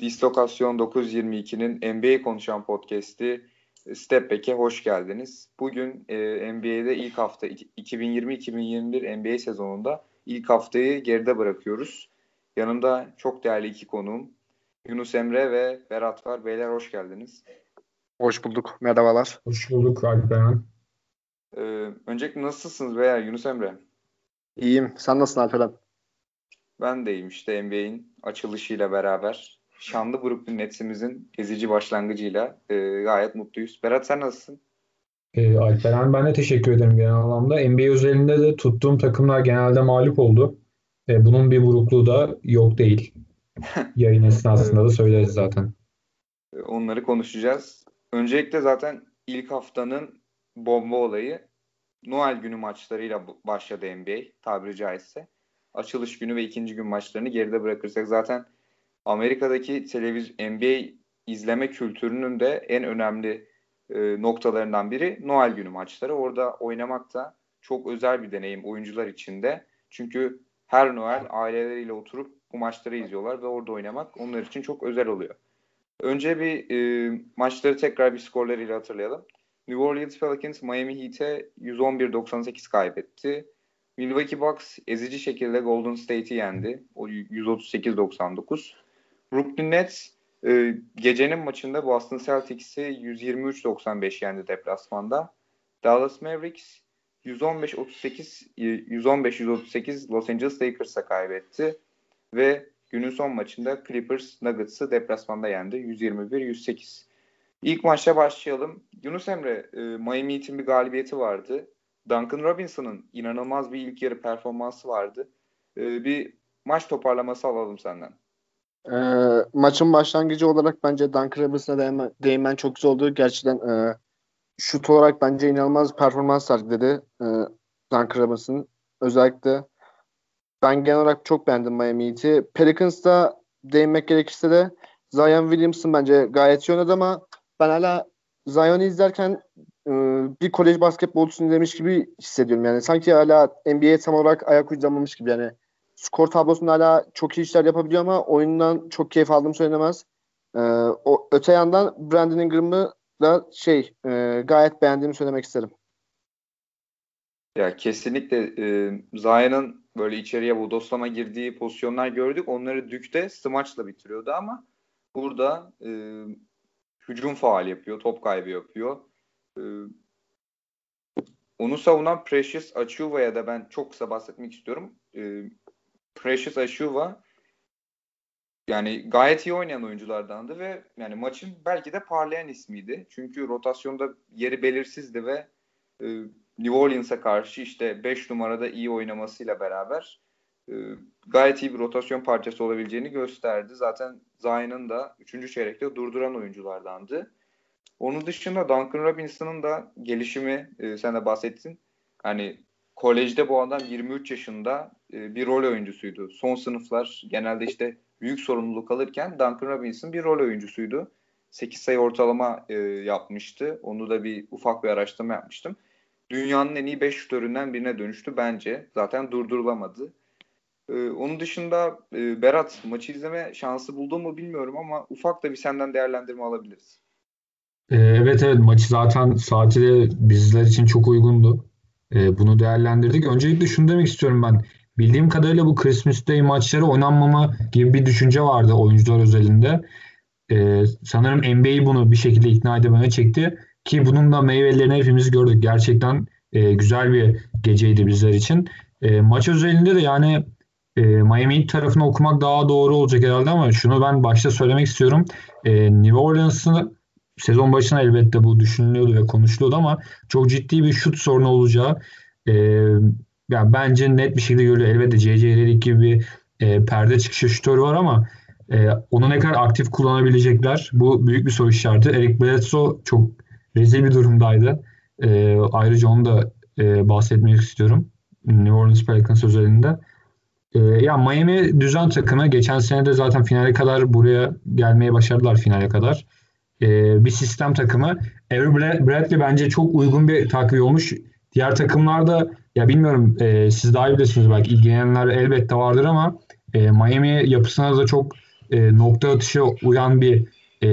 Dislokasyon 922'nin NBA konuşan podcast'i Step Back'e hoş geldiniz. Bugün e, NBA'de ilk hafta 2020-2021 NBA sezonunda ilk haftayı geride bırakıyoruz. Yanımda çok değerli iki konuğum Yunus Emre ve Berat var. Beyler hoş geldiniz. Hoş bulduk. Merhabalar. Hoş bulduk Alperen. Ee, öncelikle nasılsınız beyler Yunus Emre? İyiyim. Sen nasılsın Alperen? Ben de iyiyim işte NBA'in açılışıyla beraber. Şanlı Brooklyn Nets'imizin ezici başlangıcıyla e, gayet mutluyuz. Berat sen nasılsın? Ee, Alperen ben de teşekkür ederim genel anlamda. NBA özelinde de tuttuğum takımlar genelde mağlup oldu. Ee, bunun bir burukluğu da yok değil. Yayın esnasında da söyleriz zaten. E, onları konuşacağız. Öncelikle zaten ilk haftanın bomba olayı Noel günü maçlarıyla başladı NBA tabiri caizse. Açılış günü ve ikinci gün maçlarını geride bırakırsak zaten Amerika'daki televizyon NBA izleme kültürünün de en önemli e, noktalarından biri Noel günü maçları. Orada oynamak da çok özel bir deneyim oyuncular için de. Çünkü her Noel aileleriyle oturup bu maçları izliyorlar ve orada oynamak onlar için çok özel oluyor. Önce bir e, maçları tekrar bir skorlarıyla hatırlayalım. New Orleans Pelicans Miami Heat'e 111-98 kaybetti. Milwaukee Bucks ezici şekilde Golden State'i yendi. O 138-99. Brooklyn Nets e, gecenin maçında Boston Celtics'i 123-95 yendi deplasmanda. Dallas Mavericks 115-38 115-138 Los Angeles Lakers'a kaybetti ve günün son maçında Clippers Nuggets'ı deplasmanda yendi 121-108. İlk maçta başlayalım. Yunus Emre, e, Miami Heat'in bir galibiyeti vardı. Duncan Robinson'ın inanılmaz bir ilk yarı performansı vardı. E, bir maç toparlaması alalım senden. E, maçın başlangıcı olarak bence Duncan Robinson'a değinmen, değinmen çok güzel oldu. Gerçekten e, şut olarak bence inanılmaz performans sergiledi e, Duncan Robinson. Özellikle ben genel olarak çok beğendim Miami Heat'i. Pelicans'ta değinmek gerekirse de Zion Williamson bence gayet iyi oynadı ama ben hala Zion'u izlerken e, bir kolej basketbolcusunu izlemiş gibi hissediyorum. Yani sanki hala NBA'ye tam olarak ayak uyduramamış gibi. Yani skor tablosunda hala çok iyi işler yapabiliyor ama oyundan çok keyif aldığım söylenemez. E, o öte yandan Brandon Ingram'ı da şey e, gayet beğendiğimi söylemek isterim. Ya kesinlikle e, Zion'ın böyle içeriye bu doslama girdiği pozisyonlar gördük. Onları Dük'te smaçla bitiriyordu ama burada e, hücum faal yapıyor, top kaybı yapıyor. Ee, onu savunan Precious Achuva'ya da ben çok kısa bahsetmek istiyorum. Ee, Precious Achuva yani gayet iyi oynayan oyunculardandı ve yani maçın belki de parlayan ismiydi. Çünkü rotasyonda yeri belirsizdi ve e, New Orleans'a karşı işte 5 numarada iyi oynamasıyla beraber e, gayet iyi bir rotasyon parçası olabileceğini gösterdi. Zaten Zion'ın da 3. çeyrekte durduran oyunculardandı. Onun dışında Duncan Robinson'ın da gelişimi e, sen de bahsettin. Hani kolejde bu adam 23 yaşında e, bir rol oyuncusuydu. Son sınıflar genelde işte büyük sorumluluk alırken Duncan Robinson bir rol oyuncusuydu. 8 sayı ortalama e, yapmıştı. Onu da bir ufak bir araştırma yapmıştım. Dünyanın en iyi 5 şutöründen birine dönüştü bence. Zaten durdurulamadı. Ee, onun dışında e, Berat maçı izleme şansı buldun mu bilmiyorum ama ufak da bir senden değerlendirme alabiliriz. Ee, evet evet maçı zaten saati de bizler için çok uygundu. Ee, bunu değerlendirdik. Öncelikle şunu demek istiyorum ben. Bildiğim kadarıyla bu Christmas Day maçları oynanmama gibi bir düşünce vardı oyuncular özelinde. Ee, sanırım NBA bunu bir şekilde ikna edemeye çekti. Ki bunun da meyvelerini hepimiz gördük. Gerçekten e, güzel bir geceydi bizler için. E, maç özelinde de yani e, Miami tarafını okumak daha doğru olacak herhalde ama şunu ben başta söylemek istiyorum. E, New Orleans'ın sezon başına elbette bu düşünülüyordu ve konuşuluyordu ama çok ciddi bir şut sorunu olacağı e, yani bence net bir şekilde görülüyor. Elbette C.C. Redick gibi bir e, perde çıkışı şutörü var ama e, onu ne kadar aktif kullanabilecekler bu büyük bir soru işareti. Eric Bledsoe çok rezil bir durumdaydı. E, ayrıca onu da e, bahsetmek istiyorum. New Orleans Pelicans özelinde. E, ya Miami düzen takımı. Geçen sene de zaten finale kadar buraya gelmeye başardılar finale kadar e, bir sistem takımı. Avery Bradley bence çok uygun bir takviye olmuş. Diğer takımlarda ya bilmiyorum e, siz daha iyi bilirsiniz belki ilgilenenler elbette vardır ama e, Miami yapısına da çok e, nokta atışı uyan bir e,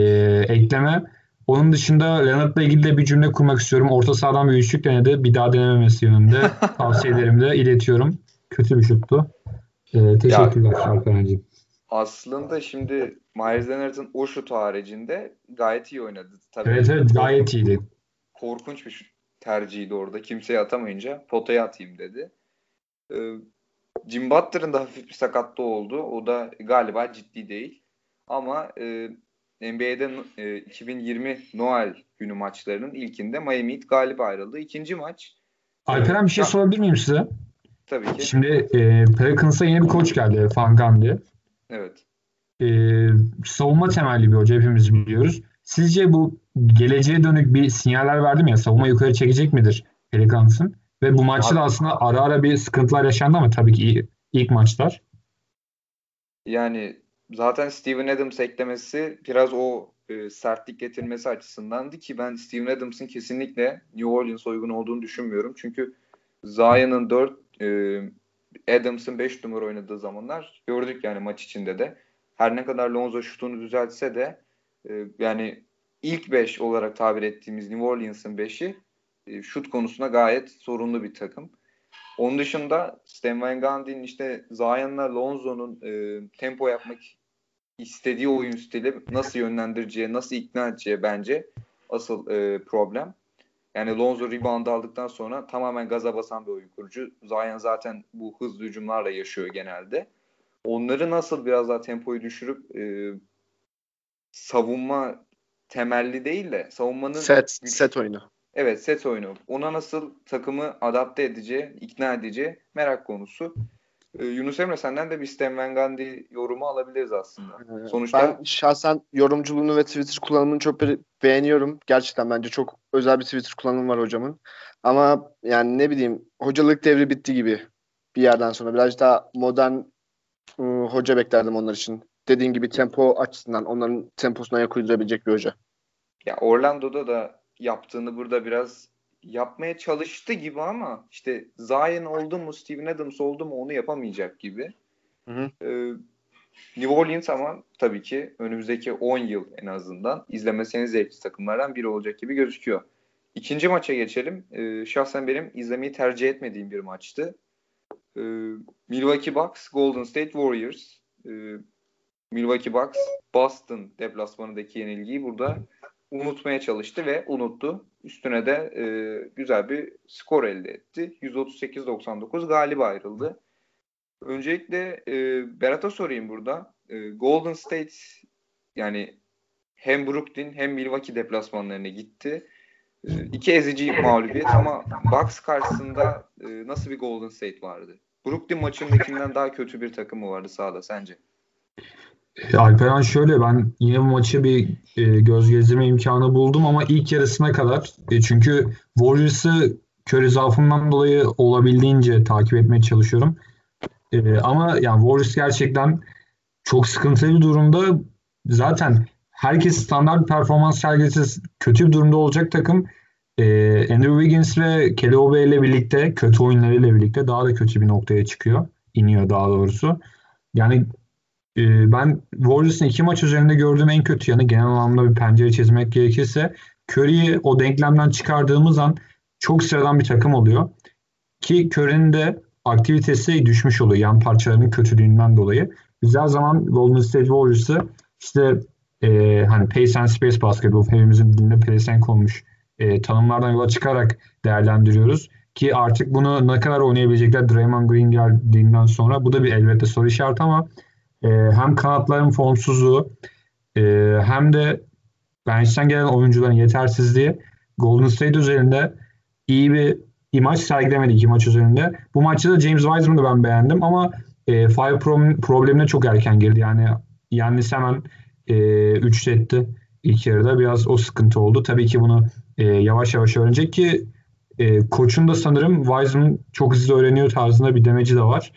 ekleme. Onun dışında Leonard'la ilgili de bir cümle kurmak istiyorum. Orta sahadan bir üçlük denedi. Bir daha denememesi yönünde tavsiyelerimi de iletiyorum. Kötü bir şuttu. E, teşekkürler Alperen'ciğim. Aslında şimdi Myers Leonard'ın o şutu haricinde gayet iyi oynadı. Tabii evet evet gayet iyiydi. Korkunç bir şut tercihiydi orada. Kimseye atamayınca potaya atayım dedi. Ee, Jim Butler'ın da hafif bir sakatlığı oldu. O da galiba ciddi değil. Ama e, NBA'de e, 2020 Noel günü maçlarının ilkinde Miami Heat galip ayrıldı. İkinci maç Alperen bir şey sorabilir miyim size? Tabii ki. Şimdi e, Pelicans'a yeni bir koç geldi. Fangan diye. Evet. E, savunma temelli bir hoca hepimiz biliyoruz. Sizce bu geleceğe dönük bir sinyaller verdi mi ya? Savunma yukarı çekecek midir Pelicans'ın? Ve bu maçta da aslında ara ara bir sıkıntılar yaşandı ama tabii ki ilk maçlar. Yani zaten Steven Adams eklemesi biraz o e, sertlik getirmesi açısındandı ki ben Steven Adams'ın kesinlikle New Orleans uygun olduğunu düşünmüyorum. Çünkü Zion'ın 4 e, Adams'ın 5 numara oynadığı zamanlar gördük yani maç içinde de. Her ne kadar Lonzo şutunu düzeltse de e, yani ilk 5 olarak tabir ettiğimiz New Orleans'ın 5'i e, şut konusunda gayet sorunlu bir takım. Onun dışında Stan Van Gundy'nin işte Zion'la Lonzo'nun e, tempo yapmak istediği oyun stili nasıl yönlendireceği, nasıl ikna edeceği bence asıl e, problem. Yani Lonzo rebound aldıktan sonra tamamen gaza basan bir oyun kurucu. Zion zaten bu hızlı hücumlarla yaşıyor genelde. Onları nasıl biraz daha tempoyu düşürüp e, savunma temelli değil de savunmanın set güç, set oyunu. Evet set oyunu. Ona nasıl takımı adapte edeceği, ikna edeceği merak konusu. Ee, Yunus Emre senden de bir Stan Van Gundy yorumu alabiliriz aslında. Ee, Sonuçta ben şahsen yorumculuğunu ve Twitter kullanımını çok beğeniyorum. Gerçekten bence çok özel bir Twitter kullanımı var hocamın. Ama yani ne bileyim hocalık devri bitti gibi bir yerden sonra. Biraz daha modern ıı, hoca beklerdim onlar için. Dediğin gibi tempo açısından onların temposuna ayak uydurabilecek bir hoca. Ya Orlando'da da yaptığını burada biraz yapmaya çalıştı gibi ama işte Zion oldu mu Steven Adams oldu mu onu yapamayacak gibi. Hı hı. Ee, New Orleans ama tabii ki önümüzdeki 10 yıl en azından izlemesi en zevkli takımlardan biri olacak gibi gözüküyor. İkinci maça geçelim. Ee, şahsen benim izlemeyi tercih etmediğim bir maçtı. Ee, Milwaukee Bucks, Golden State Warriors. Ee, Milwaukee Bucks, Boston deplasmanındaki yenilgiyi burada unutmaya çalıştı ve unuttu. Üstüne de e, güzel bir skor elde etti. 138-99 galip ayrıldı. Öncelikle e, Berat'a sorayım burada. E, Golden State yani hem Brooklyn hem Milwaukee deplasmanlarına gitti. E, iki ezici mağlubiyet ama Bucks karşısında e, nasıl bir Golden State vardı? Brooklyn maçındakinden daha kötü bir takım mı vardı sahada sence? E, Alperen şöyle ben yine bu maçı bir e, göz gezdirme imkanı buldum ama ilk yarısına kadar e, çünkü Warriors'ı Curry zaafından dolayı olabildiğince takip etmeye çalışıyorum. E, ama yani Warriors gerçekten çok sıkıntılı bir durumda. Zaten herkes standart performans sergilese kötü bir durumda olacak takım. E, Andrew Wiggins ve Kelly ile birlikte kötü oyunlarıyla birlikte daha da kötü bir noktaya çıkıyor. iniyor daha doğrusu. Yani e, ben Warriors'ın iki maç üzerinde gördüğüm en kötü yanı genel anlamda bir pencere çizmek gerekirse Curry'i o denklemden çıkardığımız an çok sıradan bir takım oluyor. Ki Curry'nin de aktivitesi düşmüş oluyor yan parçalarının kötülüğünden dolayı. Her zaman Golden State Warriors'ı işte e, hani pace and space basketball hepimizin dilinde pelesenk olmuş e, tanımlardan yola çıkarak değerlendiriyoruz. Ki artık bunu ne kadar oynayabilecekler Draymond Green geldiğinden sonra bu da bir elbette soru işareti ama e, hem kanatların formsuzluğu e, hem de bench'ten gelen oyuncuların yetersizliği Golden State üzerinde iyi bir imaj sergilemedi iki maç üzerinde. Bu maçta da James Wiseman'ı ben beğendim ama e, foul problemine çok erken girdi. Yani Yannis hemen e, üçletti ilk yarıda. Biraz o sıkıntı oldu. Tabii ki bunu e, yavaş yavaş öğrenecek ki e, koçun da sanırım Wiseman çok hızlı öğreniyor tarzında bir demeci de var.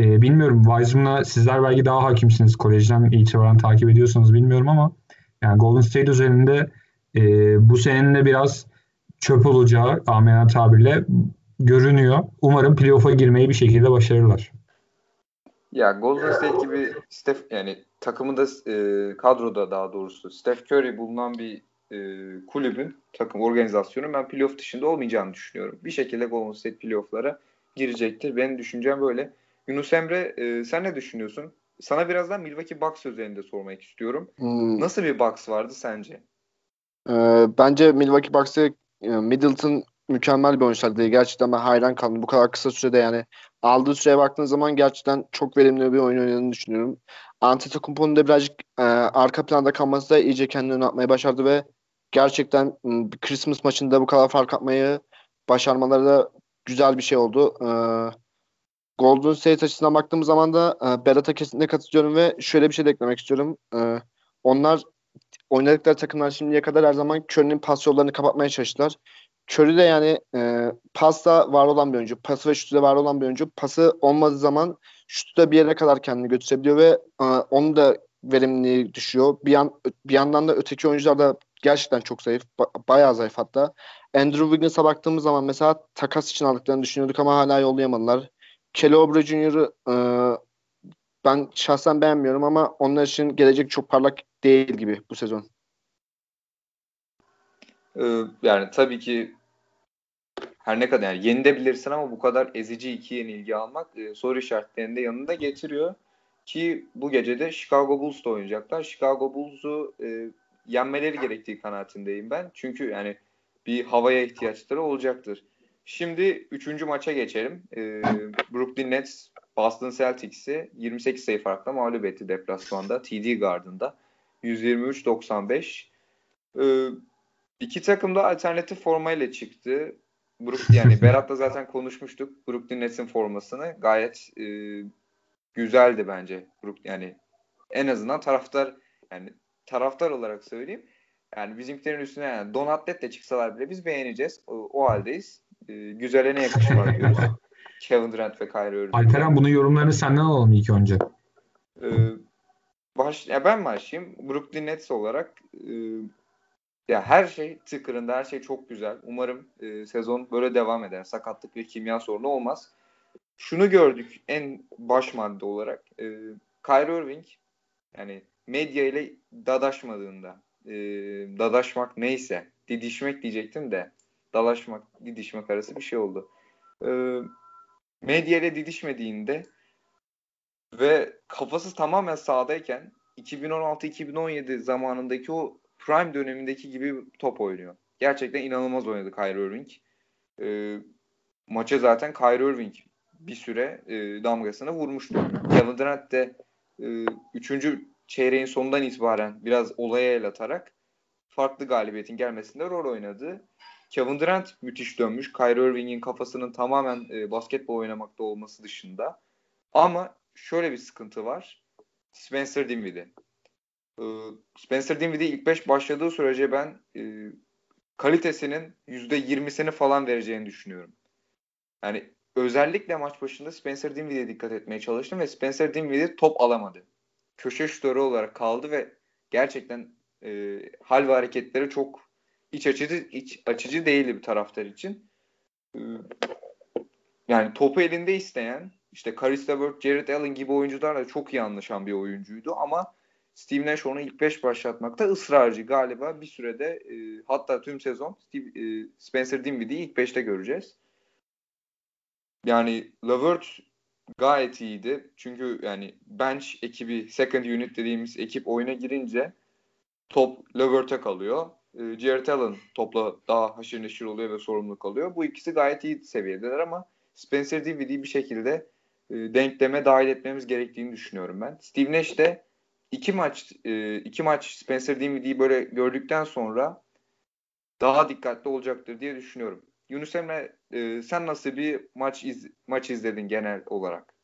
E, bilmiyorum Wiseman'a sizler belki daha hakimsiniz. Kolejden itibaren takip ediyorsanız bilmiyorum ama yani Golden State üzerinde e, bu senenin de biraz çöp olacağı amena tabirle görünüyor. Umarım playoff'a girmeyi bir şekilde başarırlar. Ya Golden State gibi Steph yani takımında e, kadroda daha doğrusu Steph Curry bulunan bir e, kulübün takım organizasyonu ben playoff dışında olmayacağını düşünüyorum. Bir şekilde Golden State playofflara girecektir. Benim düşüncem böyle. Yunus Emre e, sen ne düşünüyorsun? Sana birazdan Milwaukee Bucks üzerinde sormak istiyorum. Hmm. Nasıl bir Bucks vardı sence? Ee, bence Milwaukee Bucks'ı e, Middleton mükemmel bir oyuncu diye gerçekten ben hayran kaldım. Bu kadar kısa sürede yani aldığı süreye baktığın zaman gerçekten çok verimli bir oyun oynadığını düşünüyorum. Antetokounmpo'nun da birazcık e, arka planda kalması da iyice kendini atmayı başardı ve gerçekten Christmas maçında bu kadar fark atmayı başarmaları da güzel bir şey oldu. E, Golden State açısından baktığımız zaman da e, Berat'a kesinlikle katılıyorum ve şöyle bir şey de eklemek istiyorum. E, onlar oynadıkları takımlar şimdiye kadar her zaman Curry'nin pas yollarını kapatmaya çalıştılar. Curry de yani e, pasta var olan bir oyuncu. Pası ve şutu da var olan bir oyuncu. Pası olmadığı zaman şutu da bir yere kadar kendini götürebiliyor ve e, onun da verimliliği düşüyor. Bir, yan, bir yandan da öteki oyuncular da gerçekten çok zayıf. Ba- bayağı zayıf hatta. Andrew Wiggins'a baktığımız zaman mesela takas için aldıklarını düşünüyorduk ama hala yollayamadılar. Oubre Jr.'ı e, ben şahsen beğenmiyorum ama onlar için gelecek çok parlak değil gibi bu sezon. Ee, yani tabii ki her ne kadar yani yenilebilirsin ama bu kadar ezici iki yenilgi almak e, soru işaretlerinde yanında getiriyor. Ki bu gece de Chicago Bulls'ta oynayacaklar. Chicago Bulls'u e, yenmeleri gerektiği kanaatindeyim ben. Çünkü yani bir havaya ihtiyaçları olacaktır. Şimdi üçüncü maça geçelim. E, Brooklyn Nets Boston Celtics'i 28 sayı farkla mağlup etti deplasmanda TD Garden'da. 123-95. E, iki takım da alternatif formayla çıktı. Brook, yani Berat'la zaten konuşmuştuk. Brooklyn Nets'in formasını gayet e, güzeldi bence. Brook, yani en azından taraftar yani taraftar olarak söyleyeyim. Yani bizimkilerin üstüne yani don atletle çıksalar bile biz beğeneceğiz. O, o haldeyiz. E, güzele ne yakışır diyoruz. Kevin Durant ve Kyrie Irving. Alperen bunun yorumlarını senden alalım ilk önce. E, baş, ya ben başlayayım. Brooklyn Nets olarak e, ya her şey tıkırında, her şey çok güzel. Umarım e, sezon böyle devam eder. Sakatlık ve kimya sorunu olmaz. Şunu gördük en baş madde olarak. E, Kyrie Irving yani medya ile dadaşmadığında, e, dadaşmak neyse, didişmek diyecektim de dalaşmak, didişmek arası bir şey oldu. E, medya ile didişmediğinde ve kafası tamamen sahadayken 2016-2017 zamanındaki o prime dönemindeki gibi top oynuyor. Gerçekten inanılmaz oynadı Kyrie Irving. E, maça zaten Kyrie Irving bir süre e, damgasını vurmuştu. Kevin Durant de e, üçüncü çeyreğin sonundan itibaren biraz olaya el atarak farklı galibiyetin gelmesinde rol oynadı. Kevin Durant müthiş dönmüş. Kyrie Irving'in kafasının tamamen e, basketbol oynamakta olması dışında. Ama şöyle bir sıkıntı var. Spencer Dinwiddie. Ee, Spencer Dinwiddie ilk 5 başladığı sürece ben e, kalitesinin %20'sini falan vereceğini düşünüyorum. Yani özellikle maç başında Spencer Dinwiddie'ye dikkat etmeye çalıştım ve Spencer Dinwiddie top alamadı. Köşe şutörü olarak kaldı ve gerçekten e, hal ve hareketleri çok iç açıcı iç açıcı değildi bir taraftar için. E, yani topu elinde isteyen işte Caris LeVert, Jared Allen gibi oyuncularla çok iyi anlaşan bir oyuncuydu ama Steve Nash onu ilk 5 başlatmakta ısrarcı galiba bir sürede e, hatta tüm sezon Steve, e, Spencer Dinwiddie'yi ilk 5'te göreceğiz. Yani Levert gayet iyiydi. Çünkü yani bench ekibi, second unit dediğimiz ekip oyuna girince top Levert'e kalıyor. E, Jared Allen topla daha haşır neşir oluyor ve sorumluluk alıyor. Bu ikisi gayet iyi seviyedeler ama Spencer Dinwiddie'yi bir şekilde e, denkleme dahil etmemiz gerektiğini düşünüyorum ben. Steve Nash de iki maç e, iki maç Spencer Dinwiddie'yi böyle gördükten sonra daha dikkatli olacaktır diye düşünüyorum. Yunus Emre e, sen nasıl bir maç iz, maç izledin genel olarak?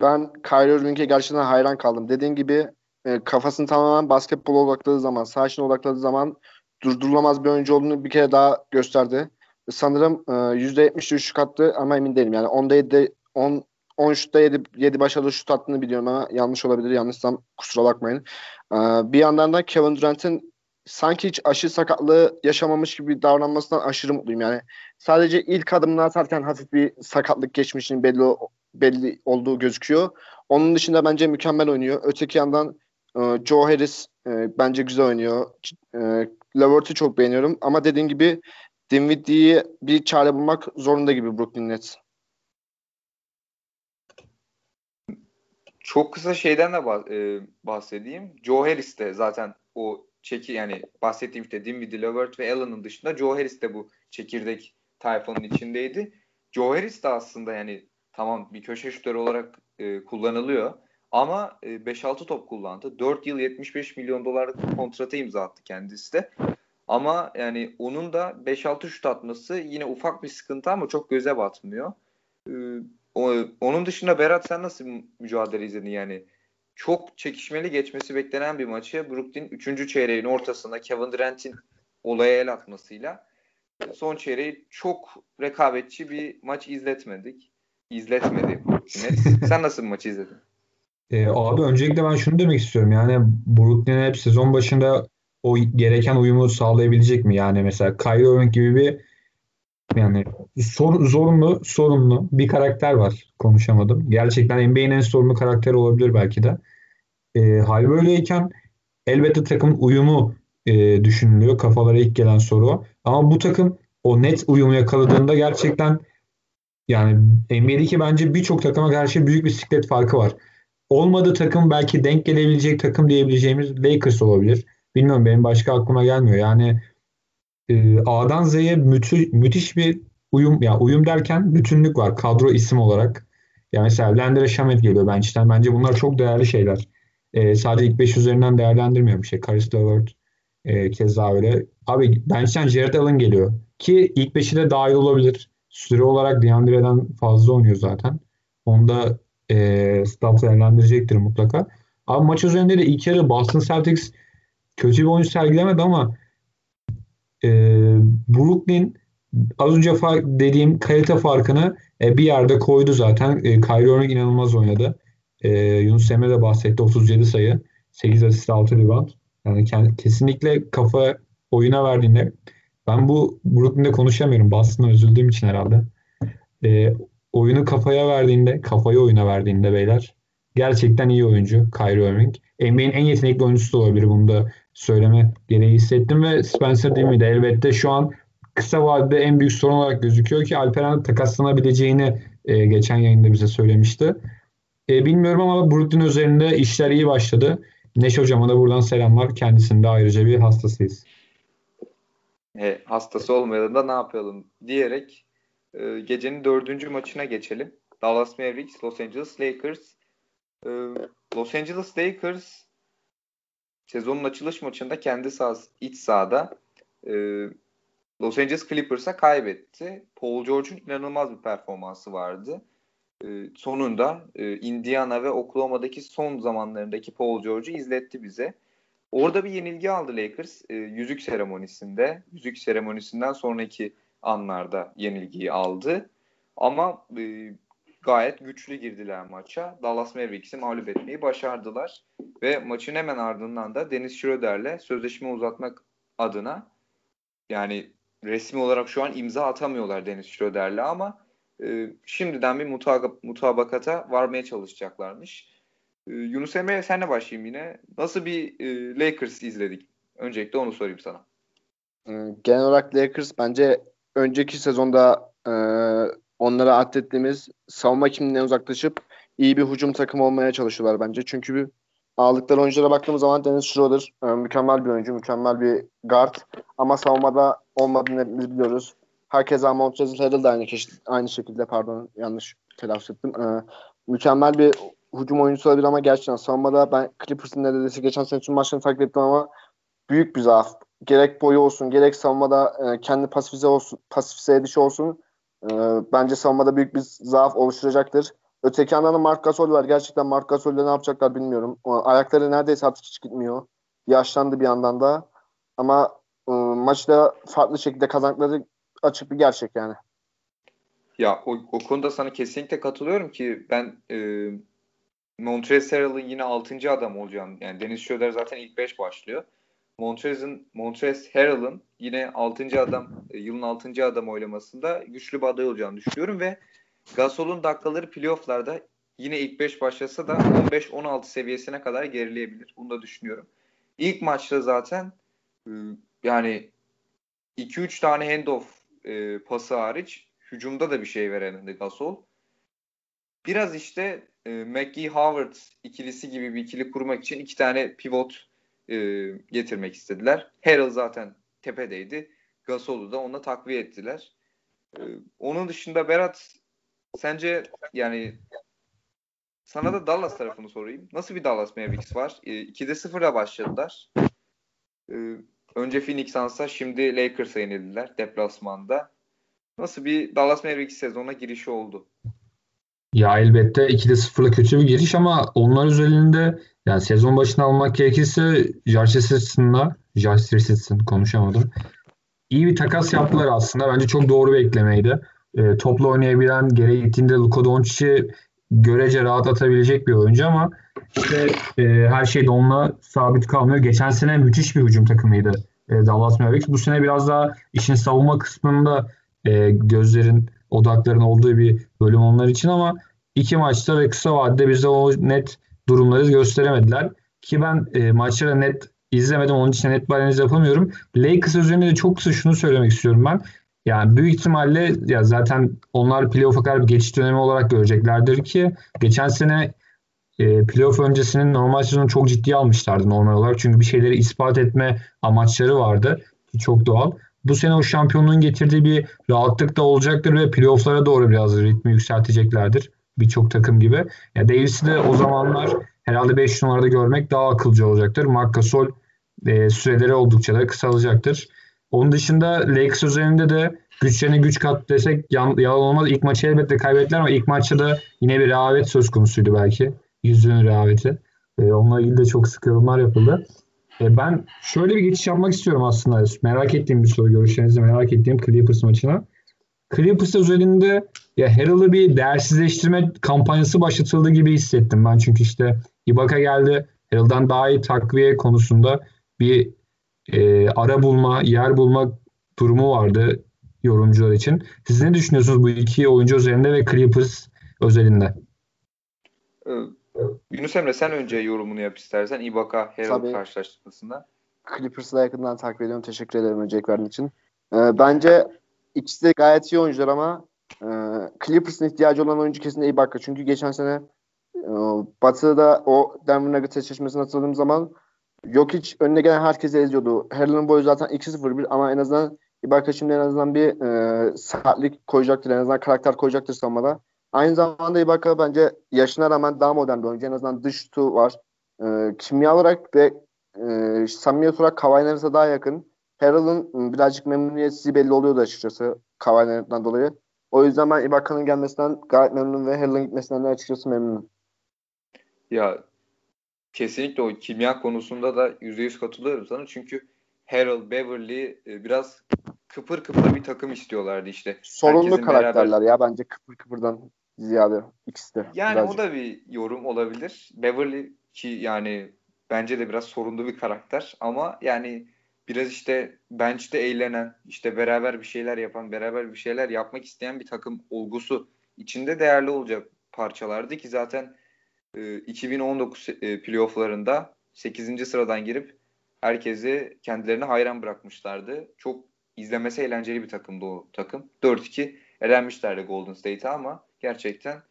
Ben Kyrie Irving'e gerçekten hayran kaldım. Dediğin gibi e, kafasını tamamen basketbol odakladığı zaman, sağ odakladığı zaman durdurulamaz bir oyuncu olduğunu bir kere daha gösterdi. Sanırım e, %70 üçlük attı ama emin değilim. Yani 10'da 7, 10, 10 şutta 7, 7 başarılı şut attığını biliyorum ama yanlış olabilir. Yanlışsam kusura bakmayın. Ee, bir yandan da Kevin Durant'in sanki hiç aşı sakatlığı yaşamamış gibi davranmasından aşırı mutluyum. Yani sadece ilk adımını atarken hafif bir sakatlık geçmişinin belli belli olduğu gözüküyor. Onun dışında bence mükemmel oynuyor. Öteki yandan e, Joe Harris e, bence güzel oynuyor. E, Lavert'i çok beğeniyorum ama dediğin gibi Dinwiddie'yi bir çare bulmak zorunda gibi Brooklyn Nets. Çok kısa şeyden de bahsedeyim. Joe Harris de zaten o çeki yani bahsettiğim işte Dinwiddie, Levert ve Allen'ın dışında Joe Harris de bu çekirdek tayfanın içindeydi. Joe Harris de aslında yani tamam bir köşe şutörü olarak e, kullanılıyor ama e, 5-6 top kullandı. 4 yıl 75 milyon dolarlık kontratı imza attı kendisi de. Ama yani onun da 5-6 şut atması yine ufak bir sıkıntı ama çok göze batmıyor. Ee, onun dışında Berat sen nasıl mücadele izledin yani? Çok çekişmeli geçmesi beklenen bir maçı Brooklyn 3. çeyreğin ortasında Kevin Durant'in olaya el atmasıyla son çeyreği çok rekabetçi bir maç izletmedik. İzletmedi Sen nasıl bir maçı izledin? E, abi öncelikle ben şunu demek istiyorum. Yani Brooklyn hep sezon başında o gereken uyumu sağlayabilecek mi? Yani mesela Kyrie Irving gibi bir yani sor, zorunlu, sorumlu bir karakter var. Konuşamadım. Gerçekten NBA'nin en sorumlu karakteri olabilir belki de. E, hal böyleyken elbette takımın uyumu e, düşünülüyor. Kafalara ilk gelen soru. Ama bu takım o net uyumu yakaladığında gerçekten yani NBA'deki bence birçok takıma karşı büyük bir siklet farkı var. Olmadığı takım belki denk gelebilecek takım diyebileceğimiz Lakers olabilir. Bilmiyorum benim başka aklıma gelmiyor. Yani e, A'dan Z'ye müthiş, müthiş bir uyum ya yani uyum derken bütünlük var kadro isim olarak. Yani mesela Landry Shamet geliyor bench'ten. Bence bunlar çok değerli şeyler. E, sadece ilk 5 üzerinden değerlendirmiyorum. şey. Caris LeVert e, keza öyle. Abi bench'ten Jared Allen geliyor. Ki ilk 5'i de dahil olabilir. Süre olarak DeAndre'den fazla oynuyor zaten. Onu da e, staff değerlendirecektir mutlaka. Abi maç üzerinde de ilk yarı Boston Celtics kötü bir oyun sergilemedi ama e, Brooklyn az önce dediğim kalite farkını e, bir yerde koydu zaten. E, Kyrie Irving inanılmaz oynadı. E, Yunus Emre de bahsetti. 37 sayı. 8 asist 6 rebound. Yani kesinlikle kafa oyuna verdiğinde ben bu Brooklyn'de konuşamıyorum. Boston'a üzüldüğüm için herhalde. E, oyunu kafaya verdiğinde, kafayı oyuna verdiğinde beyler gerçekten iyi oyuncu Kyrie Irving. NBA'in en yetenekli oyuncusu da olabilir. Bunu da söyleme gereği hissettim ve Spencer değil miydi? Elbette şu an kısa vadede en büyük sorun olarak gözüküyor ki Alperen takaslanabileceğini e, geçen yayında bize söylemişti. E, bilmiyorum ama Brooklyn üzerinde işler iyi başladı. Neş hocama da buradan selamlar. Kendisinde ayrıca bir hastasıyız. E, hastası olmayalım da ne yapalım diyerek e, gecenin dördüncü maçına geçelim. Dallas Mavericks, Los Angeles Lakers. E, Los Angeles Lakers sezonun açılış maçında kendi sahası, iç sahada e, Los Angeles Clippers'a kaybetti. Paul George'un inanılmaz bir performansı vardı. E, sonunda e, Indiana ve Oklahoma'daki son zamanlarındaki Paul George'u izletti bize. Orada bir yenilgi aldı Lakers e, yüzük seremonisinde. Yüzük seremonisinden sonraki anlarda yenilgiyi aldı. Ama gayet güçlü girdiler maça. Dallas Mavericks'i mağlup etmeyi başardılar. Ve maçın hemen ardından da Dennis Schroeder'le sözleşme uzatmak adına yani resmi olarak şu an imza atamıyorlar Dennis Schroeder'le ama e, şimdiden bir mutab- mutabakata varmaya çalışacaklarmış. E, Yunus Emre senle başlayayım yine. Nasıl bir e, Lakers izledik? Öncelikle onu sorayım sana. Genel olarak Lakers bence önceki sezonda onlara atlettiğimiz savunma kimliğinden uzaklaşıp iyi bir hücum takımı olmaya çalışıyorlar bence. Çünkü bir aldıkları oyunculara baktığımız zaman Dennis Schroeder mükemmel bir oyuncu, mükemmel bir guard ama savunmada olmadığını hepimiz biliyoruz. Herkese Montrezl Harrell da aynı, aynı şekilde pardon yanlış telaffuz ettim. E, mükemmel bir hücum oyuncusu olabilir ama gerçekten savunmada ben Clippers'ın neredeyse geçen sene tüm maçlarını takip ettim ama büyük bir zaaf. Gerek boyu olsun, gerek savunmada e, kendi pasifize olsun, pasifize edişi olsun e, bence savunmada büyük bir zaaf oluşturacaktır. Öteki yandan da Mark Gasol var. Gerçekten Mark Gasol'le ne yapacaklar bilmiyorum. Ayakları neredeyse artık hiç gitmiyor. Yaşlandı bir yandan da. Ama e, maçta farklı şekilde kazandıkları açık bir gerçek yani. Ya o, o konuda sana kesinlikle katılıyorum ki ben e, Montrezl yine 6. adam olacağım. Yani Deniz Schroeder zaten ilk 5 başlıyor. Montrez'in Montrez Harrell'ın yine 6. adam e, yılın 6. adam oylamasında güçlü bir aday olacağını düşünüyorum ve Gasol'un dakikaları playoff'larda yine ilk 5 başlasa da 15-16 seviyesine kadar gerileyebilir. Bunu da düşünüyorum. İlk maçta zaten e, yani 2-3 tane handoff e, pası hariç hücumda da bir şey veremedi Gasol. Biraz işte e, McGee Howard ikilisi gibi bir ikili kurmak için iki tane pivot e, getirmek istediler. Harrell zaten tepedeydi. Gasol'u da ona takviye ettiler. E, onun dışında Berat sence yani sana da Dallas tarafını sorayım. Nasıl bir Dallas Mavericks var? E, 2'de 0'la başladılar. E, önce Phoenix Suns'a şimdi Lakers'a yenildiler deplasmanda. Nasıl bir Dallas Mavericks sezona girişi oldu? Ya elbette 2'de 0'la kötü bir giriş ama onlar üzerinde yani sezon başına almak gerekirse Josh Richardson'la Josh Richardson konuşamadım. İyi bir takas yaptılar aslında. Bence çok doğru bir eklemeydi. E, topla oynayabilen, gereği gittiğinde Luka Doncic'i görece rahatlatabilecek bir oyuncu ama işte e, her şey de onunla sabit kalmıyor. Geçen sene müthiş bir hücum takımıydı e, Dallas Mavericks. Bu sene biraz daha işin savunma kısmında e, gözlerin, odakların olduğu bir bölüm onlar için ama iki maçta ve kısa vadede bize o net durumları gösteremediler. Ki ben e, maçları net izlemedim. Onun için net bir analiz yapamıyorum. Lakers üzerinde de çok kısa şunu söylemek istiyorum ben. Yani büyük ihtimalle ya zaten onlar playoff'a kadar bir geçiş dönemi olarak göreceklerdir ki geçen sene e, playoff öncesinin normal sezonu çok ciddiye almışlardı normal olarak. Çünkü bir şeyleri ispat etme amaçları vardı. Ki çok doğal. Bu sene o şampiyonluğun getirdiği bir rahatlık da olacaktır ve playoff'lara doğru biraz ritmi yükselteceklerdir. Birçok takım gibi. Ya Davis'i de o zamanlar herhalde 5 numarada görmek daha akılcı olacaktır. Marc Gasol e, süreleri oldukça da kısalacaktır. Onun dışında Lakers üzerinde de güçlerine güç kat desek yalan olmaz. İlk maçı elbette kaybettiler ama ilk maçta da yine bir rehavet söz konusuydu belki. Yüzünün rehaveti. E, onunla ilgili de çok sık yorumlar yapıldı. E, ben şöyle bir geçiş yapmak istiyorum aslında. Merak ettiğim bir soru. Görüşlerinizi merak ettiğim Clippers maçına. Clippers üzerinde ya Harrell'ı bir değersizleştirme kampanyası başlatıldı gibi hissettim ben. Çünkü işte Ibaka geldi. Harrell'dan daha iyi takviye konusunda bir e, ara bulma, yer bulma durumu vardı yorumcular için. Siz ne düşünüyorsunuz bu iki oyuncu üzerinde ve Clippers özelinde? Yunus Emre sen önce yorumunu yap istersen Ibaka Harrell karşılaştırmasında. Clippers'ı da yakından takip ediyorum. Teşekkür ederim öncelik verdiğin için. Ee, bence ikisi de gayet iyi oyuncular ama e, Clippers'ın ihtiyacı olan oyuncu kesinlikle Ibaka. Çünkü geçen sene e, Batı'da o Denver Nuggets eşleşmesini hatırladığım zaman yok hiç önüne gelen herkesi eziyordu. Harrell'ın boyu zaten 2-0-1 ama en azından Ibaka şimdi en azından bir e, sertlik koyacaktır. En azından karakter koyacaktır savunmada. Aynı zamanda Ibaka bence yaşına rağmen daha modern bir oyuncu. En azından dış şutu var. E, kimya olarak ve e, samimiyet olarak Kawhi'nin daha yakın. Harrell'ın birazcık memnuniyetsiz belli oluyordu açıkçası Kawhi'den dolayı. O yüzden ben Ibaka'nın gelmesinden gayet memnunum ve Harrell'ın gitmesinden de açıkçası memnunum. Ya kesinlikle o kimya konusunda da %100 katılıyorum sana. Çünkü Harrell, Beverly e, biraz kıpır kıpır bir takım istiyorlardı işte. Sorunlu Herkesin karakterler beraber... ya bence kıpır kıpırdan ziyade ikisi de. Yani birazcık. o da bir yorum olabilir. Beverly ki yani bence de biraz sorunlu bir karakter ama yani biraz işte bench'te eğlenen, işte beraber bir şeyler yapan, beraber bir şeyler yapmak isteyen bir takım olgusu içinde değerli olacak parçalardı ki zaten e, 2019 e, playofflarında 8. sıradan girip herkesi kendilerine hayran bırakmışlardı. Çok izlemesi eğlenceli bir takımdı o takım. 4-2 elenmişlerdi Golden State'e ama gerçekten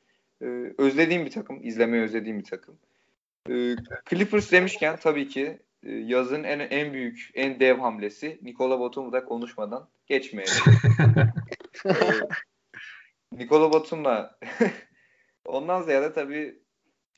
e, özlediğim bir takım. izlemeyi özlediğim bir takım. E, Clippers demişken tabii ki e, yazın en en büyük, en dev hamlesi Nikola Batum'u da konuşmadan geçmeyelim. e, Nikola Batum'la ondan ziyade tabii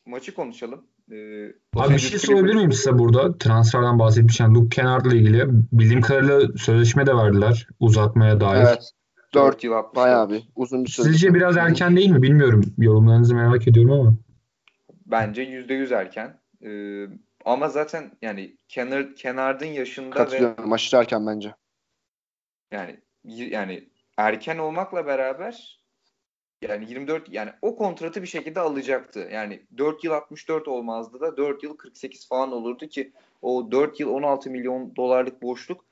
maçı konuşalım. Ee, Abi bir şey sorabilir miyim size burada? Transferden bahsetmişken Luke Kennard'la ilgili. Bildiğim kadarıyla sözleşme de verdiler uzatmaya dair. Evet. 4 yıl atmış. Bayağı bir uzun bir sözleşme. Sizce biraz erken değil mi? Bilmiyorum. Yorumlarınızı merak ediyorum ama. Bence %100 erken. Ee, ama zaten yani kenar Kennard'ın yaşında Katılıyorum. ve aşırı erken bence. Yani yani erken olmakla beraber Yani 24 yani o kontratı bir şekilde alacaktı. Yani 4 yıl 64 olmazdı da 4 yıl 48 falan olurdu ki o 4 yıl 16 milyon dolarlık boşluk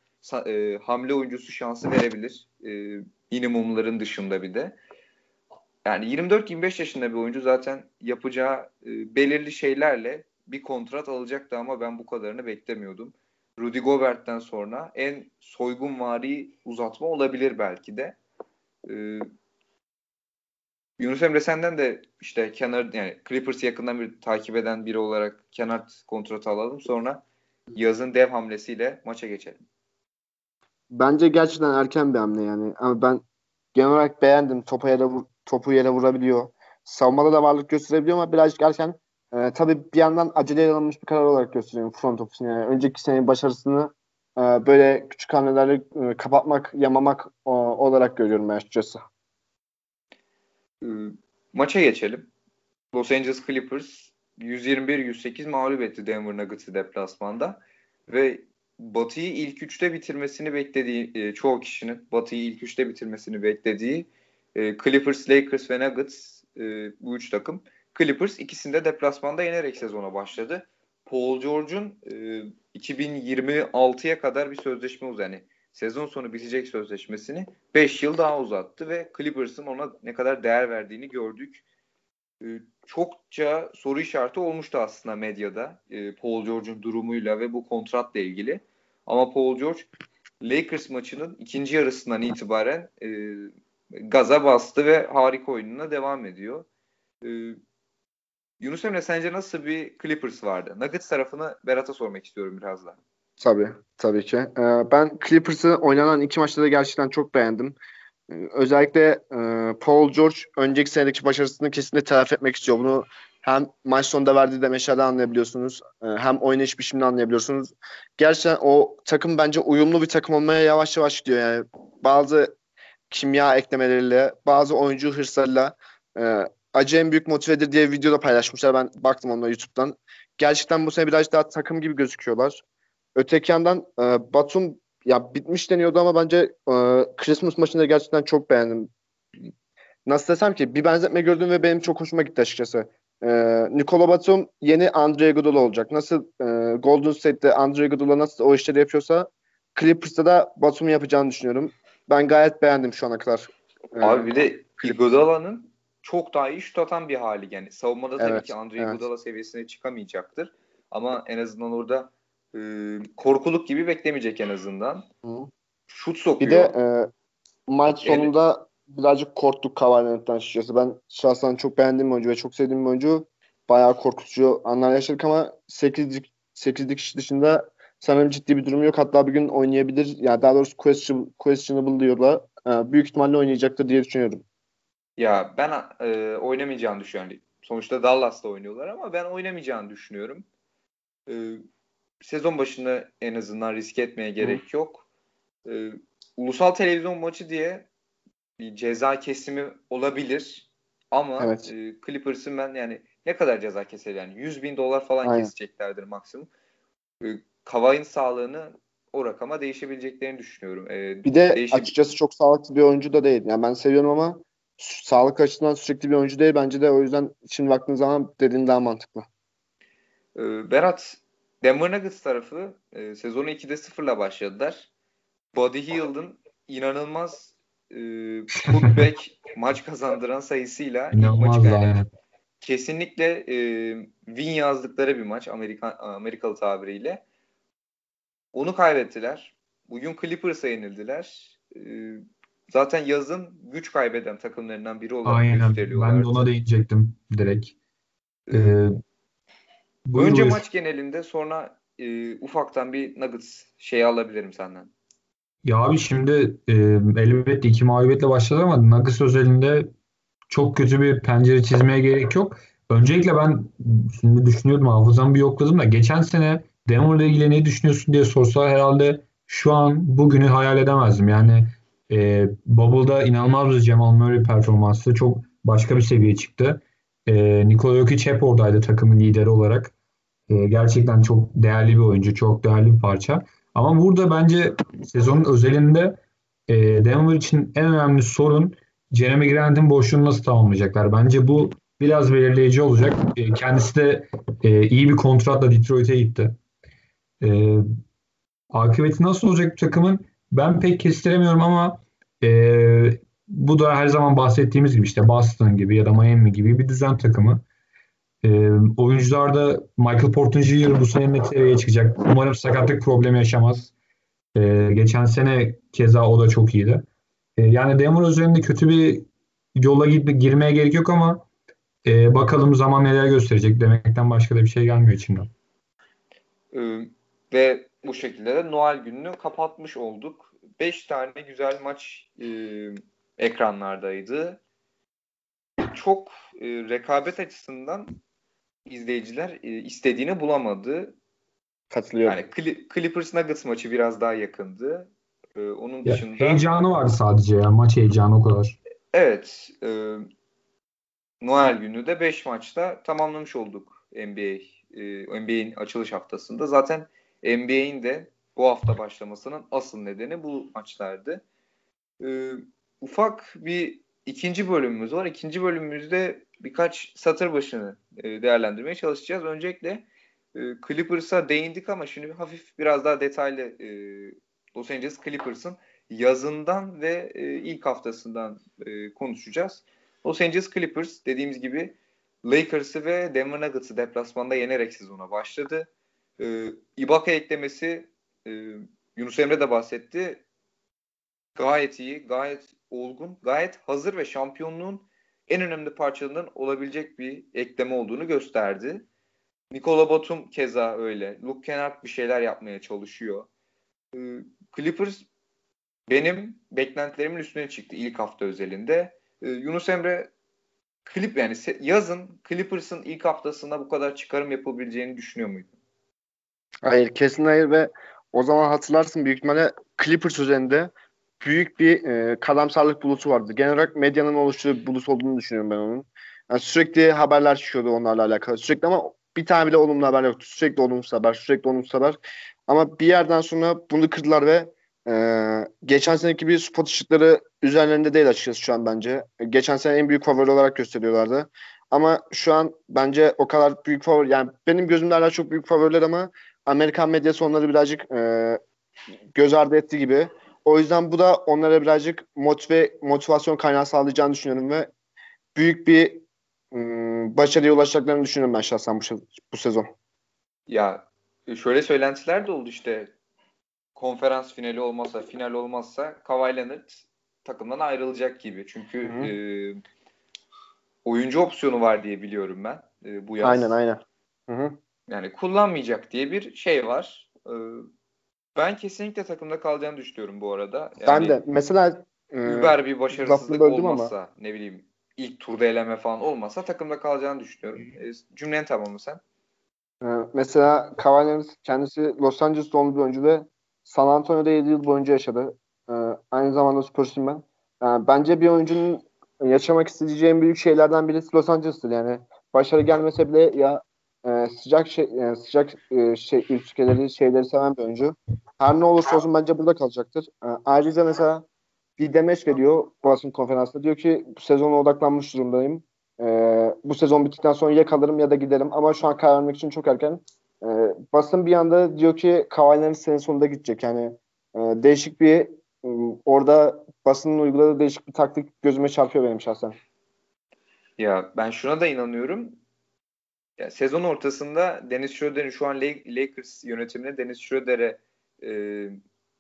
e, hamle oyuncusu şansı verebilir. E, minimumların dışında bir de. Yani 24-25 yaşında bir oyuncu zaten yapacağı e, belirli şeylerle bir kontrat alacaktı ama ben bu kadarını beklemiyordum. Rudy Gobert'ten sonra en soygun vari uzatma olabilir belki de. Ee, Yunus Emre senden de işte kenar yani Clippers'ı yakından bir takip eden biri olarak kenar kontratı alalım. Sonra yazın dev hamlesiyle maça geçelim. Bence gerçekten erken bir hamle yani. Ama ben genel olarak beğendim. Topa yere, topu yere vurabiliyor. Savunmada da varlık gösterebiliyor ama birazcık erken. Ee, tabii bir yandan acele alınmış bir karar olarak gösteriyorum front office'in. Yani önceki senenin başarısını e, böyle küçük hamlelerle e, kapatmak, yamamak o, olarak görüyorum ben açıkçası. Ee, maça geçelim. Los Angeles Clippers 121-108 mağlup etti Denver Nuggets'ı deplasmanda ve Batı'yı ilk üçte bitirmesini beklediği e, çoğu kişinin Batı'yı ilk üçte bitirmesini beklediği e, Clippers, Lakers ve Nuggets e, bu üç takım Clippers ikisinde deplasmanda yenerek sezona başladı. Paul George'un e, 2026'ya kadar bir sözleşme uzadı. Yani sezon sonu bitecek sözleşmesini 5 yıl daha uzattı ve Clippers'ın ona ne kadar değer verdiğini gördük. E, çokça soru işareti olmuştu aslında medyada e, Paul George'un durumuyla ve bu kontratla ilgili. Ama Paul George Lakers maçının ikinci yarısından itibaren e, gaza bastı ve harika oyununa devam ediyor. E, Yunus Emre sence nasıl bir Clippers vardı? Nuggets tarafını Berat'a sormak istiyorum biraz daha. Tabii, tabii ki. Ee, ben Clippers'ı oynanan iki maçta da gerçekten çok beğendim. Ee, özellikle e, Paul George önceki senedeki başarısını kesinlikle telafi etmek istiyor. Bunu hem maç sonunda verdiği demeçlerden anlayabiliyorsunuz. E, hem oynayış biçimini anlayabiliyorsunuz. Gerçekten o takım bence uyumlu bir takım olmaya yavaş yavaş gidiyor. Yani bazı kimya eklemeleriyle, bazı oyuncu hırslarıyla e, acı en büyük motivedir diye videoda paylaşmışlar. Ben baktım onlara YouTube'dan. Gerçekten bu sene biraz daha takım gibi gözüküyorlar. Öteki yandan e, Batum ya bitmiş deniyordu ama bence e, Christmas maçında gerçekten çok beğendim. Nasıl desem ki bir benzetme gördüm ve benim çok hoşuma gitti açıkçası. E, Nikola Batum yeni Andre Iguodala olacak. Nasıl e, Golden State'de Andre Iguodala nasıl o işleri yapıyorsa Clippers'ta da Batum'u yapacağını düşünüyorum. Ben gayet beğendim şu ana kadar. Abi bir de Iguodala'nın çok daha iyi şut atan bir hali. Yani savunmada tabii evet, ki Andre evet. Iguodala seviyesine çıkamayacaktır. Ama en azından orada e, korkuluk gibi beklemeyecek en azından. Hı. Şut sokuyor. Bir de e, maç sonunda. Birazcık korktuk Cavali'den açıkçası. Ben şahsen çok beğendiğim oyuncu ve çok sevdiğim oyuncu. Bayağı korkutucu anlar yaşadık ama 8'lik 8'lik kişi dışında sanırım ciddi bir durum yok. Hatta bir gün oynayabilir. Yani daha doğrusu question, questionable diyorlar. Ee, büyük ihtimalle oynayacaktır diye düşünüyorum. Ya ben e, oynamayacağını düşünüyorum. Sonuçta Dallas'ta oynuyorlar ama ben oynamayacağını düşünüyorum. E, sezon başında en azından risk etmeye gerek Hı. yok. E, ulusal televizyon maçı diye bir ceza kesimi olabilir. Ama evet. e, Clippers'ın ben yani ne kadar ceza keser yani 100 bin dolar falan Aynen. keseceklerdir maksimum. E, Kavay'ın sağlığını o rakama değişebileceklerini düşünüyorum. E, bir de değişe... açıkçası çok sağlıklı bir oyuncu da değil. Yani ben seviyorum ama sağlık açısından sürekli bir oyuncu değil. Bence de o yüzden şimdi baktığın zaman dediğin daha mantıklı. Ee, Berat, Denver Nuggets tarafı e, sezonu 2'de 0'la başladılar. Buddy Hield'ın inanılmaz e, putback maç kazandıran sayısıyla ilk maçı kaybetti. Kesinlikle e, win yazdıkları bir maç Amerika, Amerikalı tabiriyle. Onu kaybettiler. Bugün Clippers'a yenildiler. E, zaten yazın güç kaybeden takımlarından biri olarak Aynen. gösteriliyorlar. Ben de ona değinecektim direkt. Ee önce buyur. maç genelinde sonra e, ufaktan bir Nuggets şeyi alabilirim senden. Ya abi şimdi e, elbette iki mağlubiyetle başladı ama Nuggets özelinde çok kötü bir pencere çizmeye gerek yok. Öncelikle ben şimdi düşünüyordum hafızamı bir yokladım da geçen sene Denver'la ilgili ne düşünüyorsun diye sorsa herhalde şu an bugünü hayal edemezdim. Yani e, Bubble'da inanılmaz bir Jamal Murray performansı. Çok başka bir seviye çıktı. E, Nikola Jokic hep oradaydı takımın lideri olarak. E, gerçekten çok değerli bir oyuncu. Çok değerli bir parça. Ama burada bence sezonun özelinde e, Denver için en önemli sorun Jeremy Grant'in boşluğunu nasıl tamamlayacaklar? Bence bu biraz belirleyici olacak. E, kendisi de e, iyi bir kontratla Detroit'e gitti. E, akıbeti nasıl olacak bu takımın? Ben pek kestiremiyorum ama e, bu da her zaman bahsettiğimiz gibi işte Boston gibi ya da Miami gibi bir düzen takımı. E, oyuncular da Michael Porter Jr. bu sene net çıkacak. Umarım sakatlık problemi yaşamaz. E, geçen sene keza o da çok iyiydi. E, yani Demir üzerinde kötü bir yola gitme, girmeye gerek yok ama e, bakalım zaman neler gösterecek demekten başka da bir şey gelmiyor içimden. Ee, ve bu şekilde de Noel gününü kapatmış olduk. 5 tane güzel maç e, ekranlardaydı. Çok e, rekabet açısından izleyiciler e, istediğini bulamadı. Katılıyorum. Yani Clippers Nuggets maçı biraz daha yakındı. Ee, onun ya, dışında heyecanı vardı sadece ya. Maç heyecanı o kadar. Evet. E, Noel günü de 5 maçta tamamlamış olduk NBA. E, NBA'in açılış haftasında. Zaten NBA'in de bu hafta başlamasının asıl nedeni bu maçlardı. E, ufak bir ikinci bölümümüz var. İkinci bölümümüzde birkaç satır başını e, değerlendirmeye çalışacağız. Öncelikle e, Clippers'a değindik ama şimdi hafif biraz daha detaylı e, Los Angeles Clippers'ın yazından ve ilk haftasından konuşacağız. Los Angeles Clippers dediğimiz gibi Lakers'ı ve Denver Nuggets'ı deplasmanda yenerek sezona başladı. Ibaka eklemesi Yunus Emre de bahsetti. Gayet iyi, gayet olgun, gayet hazır ve şampiyonluğun en önemli parçalarından olabilecek bir ekleme olduğunu gösterdi. Nikola Batum keza öyle. Luke Kennard bir şeyler yapmaya çalışıyor. Ee, Clippers benim beklentilerimin üstüne çıktı ilk hafta özelinde. Ee, Yunus Emre Clip yani yazın Clippers'ın ilk haftasında bu kadar çıkarım yapabileceğini düşünüyor muydun? Hayır kesin hayır ve o zaman hatırlarsın büyük ihtimalle Clippers üzerinde büyük bir e, karamsarlık bulutu vardı. Genel olarak medyanın oluşturduğu bulut olduğunu düşünüyorum ben onun. Yani sürekli haberler çıkıyordu onlarla alakalı. Sürekli ama bir tane bile olumlu haber yoktu. Sürekli olumsuz haber, sürekli olumsuz haber. Ama bir yerden sonra bunu kırdılar ve e, geçen seneki bir spot ışıkları üzerlerinde değil açıkçası şu an bence. Geçen sene en büyük favori olarak gösteriyorlardı. Ama şu an bence o kadar büyük favori yani benim gözümde hala çok büyük favoriler ama Amerikan medyası onları birazcık e, göz ardı etti gibi. O yüzden bu da onlara birazcık motive, motivasyon kaynağı sağlayacağını düşünüyorum ve büyük bir ım, başarıya ulaşacaklarını düşünüyorum ben şahsen bu, bu sezon. Ya şöyle söylentiler de oldu işte konferans finali olmazsa, final olmazsa Kawhi Leonard takımdan ayrılacak gibi. Çünkü e, oyuncu opsiyonu var diye biliyorum ben e, bu yaz. Aynen aynen. Hı hı. Yani kullanmayacak diye bir şey var. E, ben kesinlikle takımda kalacağını düşünüyorum bu arada. Yani ben de. Mesela e, über bir başarısızlık olmazsa ama. ne bileyim ilk turda eleme falan olmasa takımda kalacağını düşünüyorum. E, cümlen tamamı sen. E, mesela Cavaliers kendisi Los Angeles doğumlu bir oyuncu ve San Antonio'da 7 yıl boyunca yaşadı. E, aynı zamanda Spurs'um ben. E, bence bir oyuncunun yaşamak isteyeceği en büyük şeylerden birisi Los Angeles'tır. Yani başarı gelmese bile ya e, sıcak şey sıcak e, şey ülkeleri şeyleri seven bir oyuncu. Her ne olursa olsun bence burada kalacaktır. E, ayrıca mesela bir demeç veriyor basın konferansında. Diyor ki bu sezona odaklanmış durumdayım. E, bu sezon bittikten sonra ya kalırım ya da giderim ama şu an karar vermek için çok erken. E, basın bir anda diyor ki Kavai'lerin sene sonunda gidecek. Yani e, değişik bir e, orada basının uyguladığı değişik bir taktik gözüme çarpıyor benim şahsen. Ya ben şuna da inanıyorum yani sezon ortasında Dennis Schroeder'in şu an Lakers yönetimine Dennis Schroeder'e e,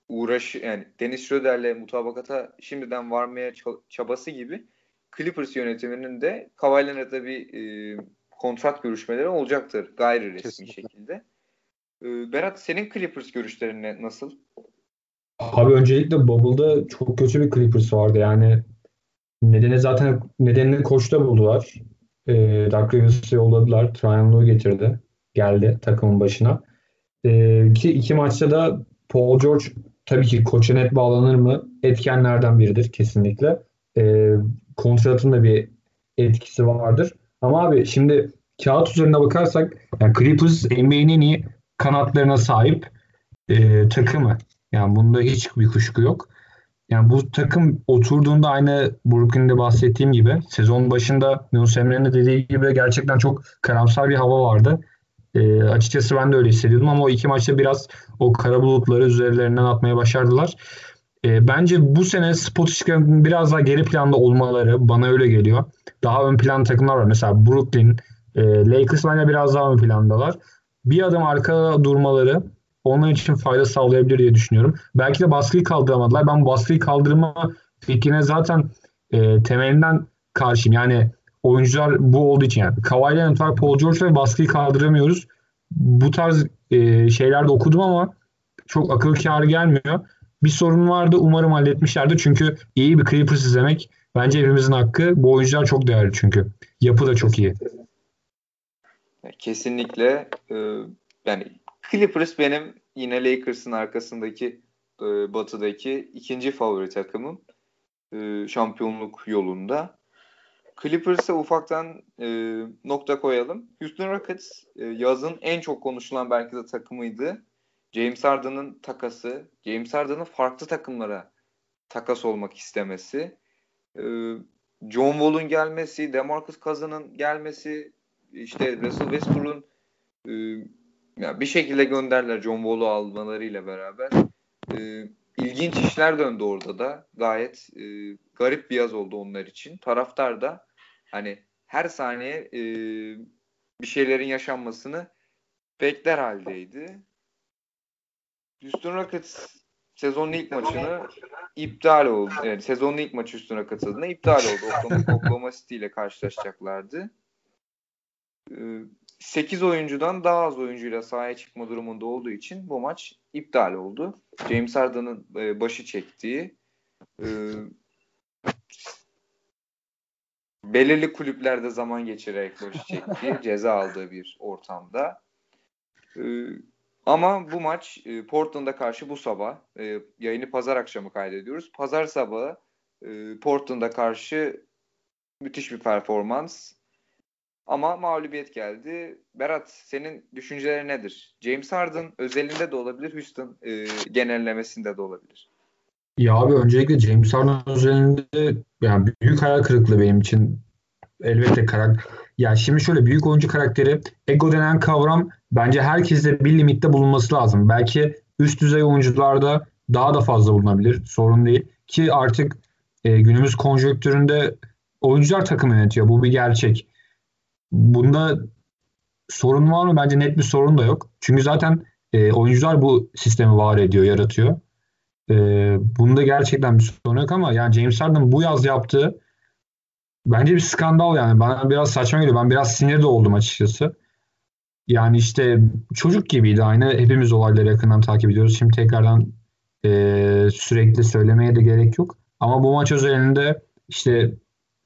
uğraş yani Dennis Schroeder'le mutabakata şimdiden varmaya çabası gibi Clippers yönetiminin de Kawhi Leonard'la bir e, kontrat görüşmeleri olacaktır gayri resmi Kesinlikle. şekilde. E, Berat senin Clippers görüşlerin nasıl? Abi öncelikle Bubble'da çok kötü bir Clippers vardı yani. Nedeni zaten nedenini koçta buldular. E, Doug Rivers'ı yolladılar. Tryon getirdi. Geldi takımın başına. E, ki iki maçta da Paul George tabii ki koça net bağlanır mı? Etkenlerden biridir kesinlikle. E, kontratın bir etkisi vardır. Ama abi şimdi kağıt üzerine bakarsak yani Clippers NBA'nin en iyi kanatlarına sahip e, takımı. Yani bunda hiç bir kuşku yok. yani bu takım oturduğunda aynı Brooklyn'de bahsettiğim gibi sezon başında Yunus Emre'nin dediği gibi gerçekten çok karamsar bir hava vardı. E, açıkçası ben de öyle hissediyordum ama o iki maçta biraz o kara bulutları üzerlerinden atmaya başardılar. E, bence bu sene Spotify'ın biraz daha geri planda olmaları bana öyle geliyor. Daha ön plan takımlar var. Mesela Brooklyn, e, Lakers bence biraz daha ön plandalar. Bir adım arkada durmaları onlar için fayda sağlayabilir diye düşünüyorum. Belki de baskıyı kaldıramadılar. Ben baskıyı kaldırma fikrine zaten e, temelinden karşıyım. Yani oyuncular bu olduğu için yani Kawhi Leonard var, Paul George ve baskıyı kaldıramıyoruz. Bu tarz e, şeyler de okudum ama çok akıl kârı gelmiyor. Bir sorun vardı. Umarım halletmişlerdi. Çünkü iyi bir Clippers izlemek bence hepimizin hakkı. Bu oyuncular çok değerli çünkü. Yapı da çok iyi. Kesinlikle e, yani Clippers benim yine Lakers'ın arkasındaki e, batıdaki ikinci favori takımım e, şampiyonluk yolunda. Clippers'a ufaktan e, nokta koyalım. Houston Rockets e, yazın en çok konuşulan belki de takımıydı. James Harden'ın takası, James Harden'ın farklı takımlara takas olmak istemesi, e, John Wall'un gelmesi, DeMarcus Cousins'ın gelmesi, işte Russell Westbrook'un e, ya bir şekilde gönderler John Wall'u almalarıyla beraber. E, ilginç işler döndü orada da. Gayet e, garip bir yaz oldu onlar için. Taraftar da hani her saniye e, bir şeylerin yaşanmasını bekler haldeydi. Houston Rockets sezonun ilk maçını iptal oldu. Evet, sezonun ilk maçı Houston Rockets adına iptal oldu. Oklahoma, Oklahoma City ile karşılaşacaklardı. 8 ee, oyuncudan daha az oyuncuyla sahaya çıkma durumunda olduğu için bu maç iptal oldu. James Harden'ın e, başı çektiği e, belirli kulüplerde zaman geçirerek başı çektiği ceza aldığı bir ortamda. E, ama bu maç Portland'a karşı bu sabah yayını pazar akşamı kaydediyoruz. Pazar sabahı Portland'a karşı müthiş bir performans. Ama mağlubiyet geldi. Berat senin düşünceleri nedir? James Harden özelinde de olabilir, Houston e, genellemesinde de olabilir. Ya abi öncelikle James Harden özelinde yani büyük hayal kırıklığı benim için. Elbette karakter. Ya şimdi şöyle büyük oyuncu karakteri ego denen kavram bence herkeste bir limitte bulunması lazım. Belki üst düzey oyuncularda daha da fazla bulunabilir. Sorun değil. Ki artık e, günümüz konjonktüründe oyuncular takım yönetiyor. Bu bir gerçek. Bunda sorun var mı? Bence net bir sorun da yok. Çünkü zaten e, oyuncular bu sistemi var ediyor, yaratıyor. E, bunda gerçekten bir sorun yok ama yani James Harden bu yaz yaptığı bence bir skandal yani. Bana biraz saçma geliyor. Ben biraz sinir de oldum açıkçası. Yani işte çocuk gibiydi aynı. Hepimiz olayları yakından takip ediyoruz. Şimdi tekrardan e, sürekli söylemeye de gerek yok. Ama bu maç özelinde işte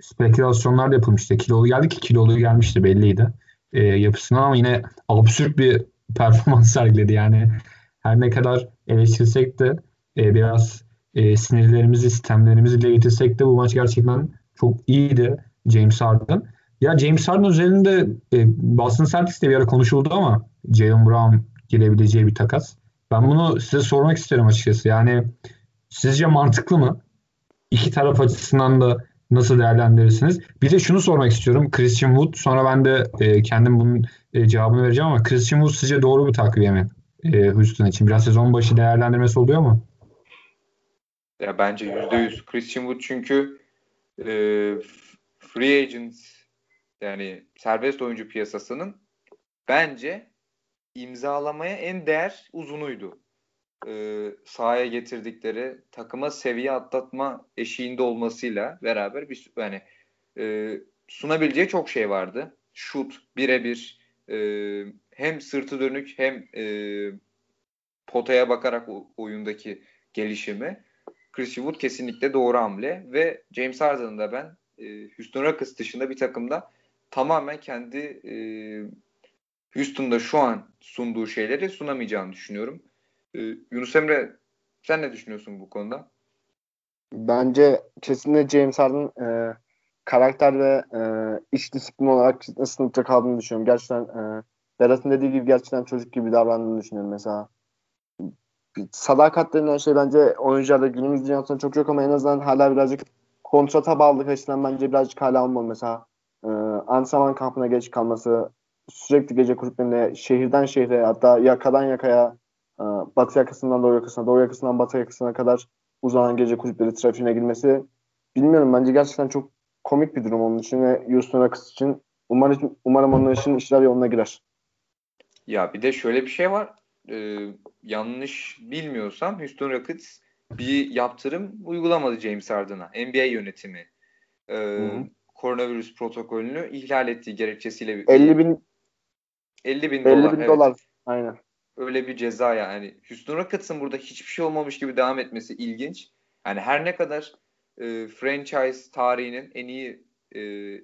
spekülasyonlar da yapılmıştı. Kilolu geldi ki kilolu gelmişti belliydi e, yapısından ama yine absürt bir performans sergiledi. Yani her ne kadar eleştirsek de e, biraz e, sinirlerimizi, sistemlerimizi dile getirsek de bu maç gerçekten çok iyiydi James Harden. Ya James Harden üzerinde e, Boston Celtics'te bir ara konuşuldu ama Jalen Brown girebileceği bir takas. Ben bunu size sormak isterim açıkçası. Yani sizce mantıklı mı? İki taraf açısından da nasıl değerlendirirsiniz? Bir de şunu sormak istiyorum. Christian Wood sonra ben de e, kendim bunun e, cevabını vereceğim ama Christian Wood sizce doğru bir takviye mi e, Houston için? Biraz sezon başı değerlendirmesi oluyor mu? Ya bence %100 Christian Wood çünkü e, free agent yani serbest oyuncu piyasasının bence imzalamaya en değer uzunuydu e, sahaya getirdikleri takıma seviye atlatma eşiğinde olmasıyla beraber bir yani e, sunabileceği çok şey vardı. Şut, birebir, e, hem sırtı dönük hem e, potaya bakarak oyundaki gelişimi. Chris Wood kesinlikle doğru hamle ve James Harden'ın da ben e, Houston Rockets dışında bir takımda tamamen kendi e, Houston'da şu an sunduğu şeyleri sunamayacağını düşünüyorum. Ee, Yunus Emre sen ne düşünüyorsun bu konuda? Bence kesinlikle James Harden e, karakter ve e, iş disiplini olarak sınıfta kaldığını düşünüyorum. Gerçekten e, Berat'ın dediği gibi gerçekten çocuk gibi davrandığını düşünüyorum mesela. sadakat denilen şey bence oyuncularda günümüz dünyasında çok yok ama en azından hala birazcık kontrata bağlılık açısından bence birazcık hala olmalı. Mesela e, antrenman kampına geç kalması, sürekli gece kulüplerinde şehirden şehre hatta yakadan yakaya batı yakasından doğu yakasına, doğu yakasından batı yakasına kadar uzanan gece kulüpleri trafiğine girmesi bilmiyorum bence gerçekten çok komik bir durum onun için ve Houston Rockets için umarım, umarım onun için işler yoluna girer. Ya bir de şöyle bir şey var. Ee, yanlış bilmiyorsam Houston Rockets bir yaptırım uygulamadı James Harden'a. NBA yönetimi. Ee, koronavirüs protokolünü ihlal ettiği gerekçesiyle 50 bin 50 bin 50 dolar. bin evet. dolar. Aynen. Öyle bir ceza yani. Houston Rockets'ın burada hiçbir şey olmamış gibi devam etmesi ilginç. Yani her ne kadar e, franchise tarihinin en iyi e,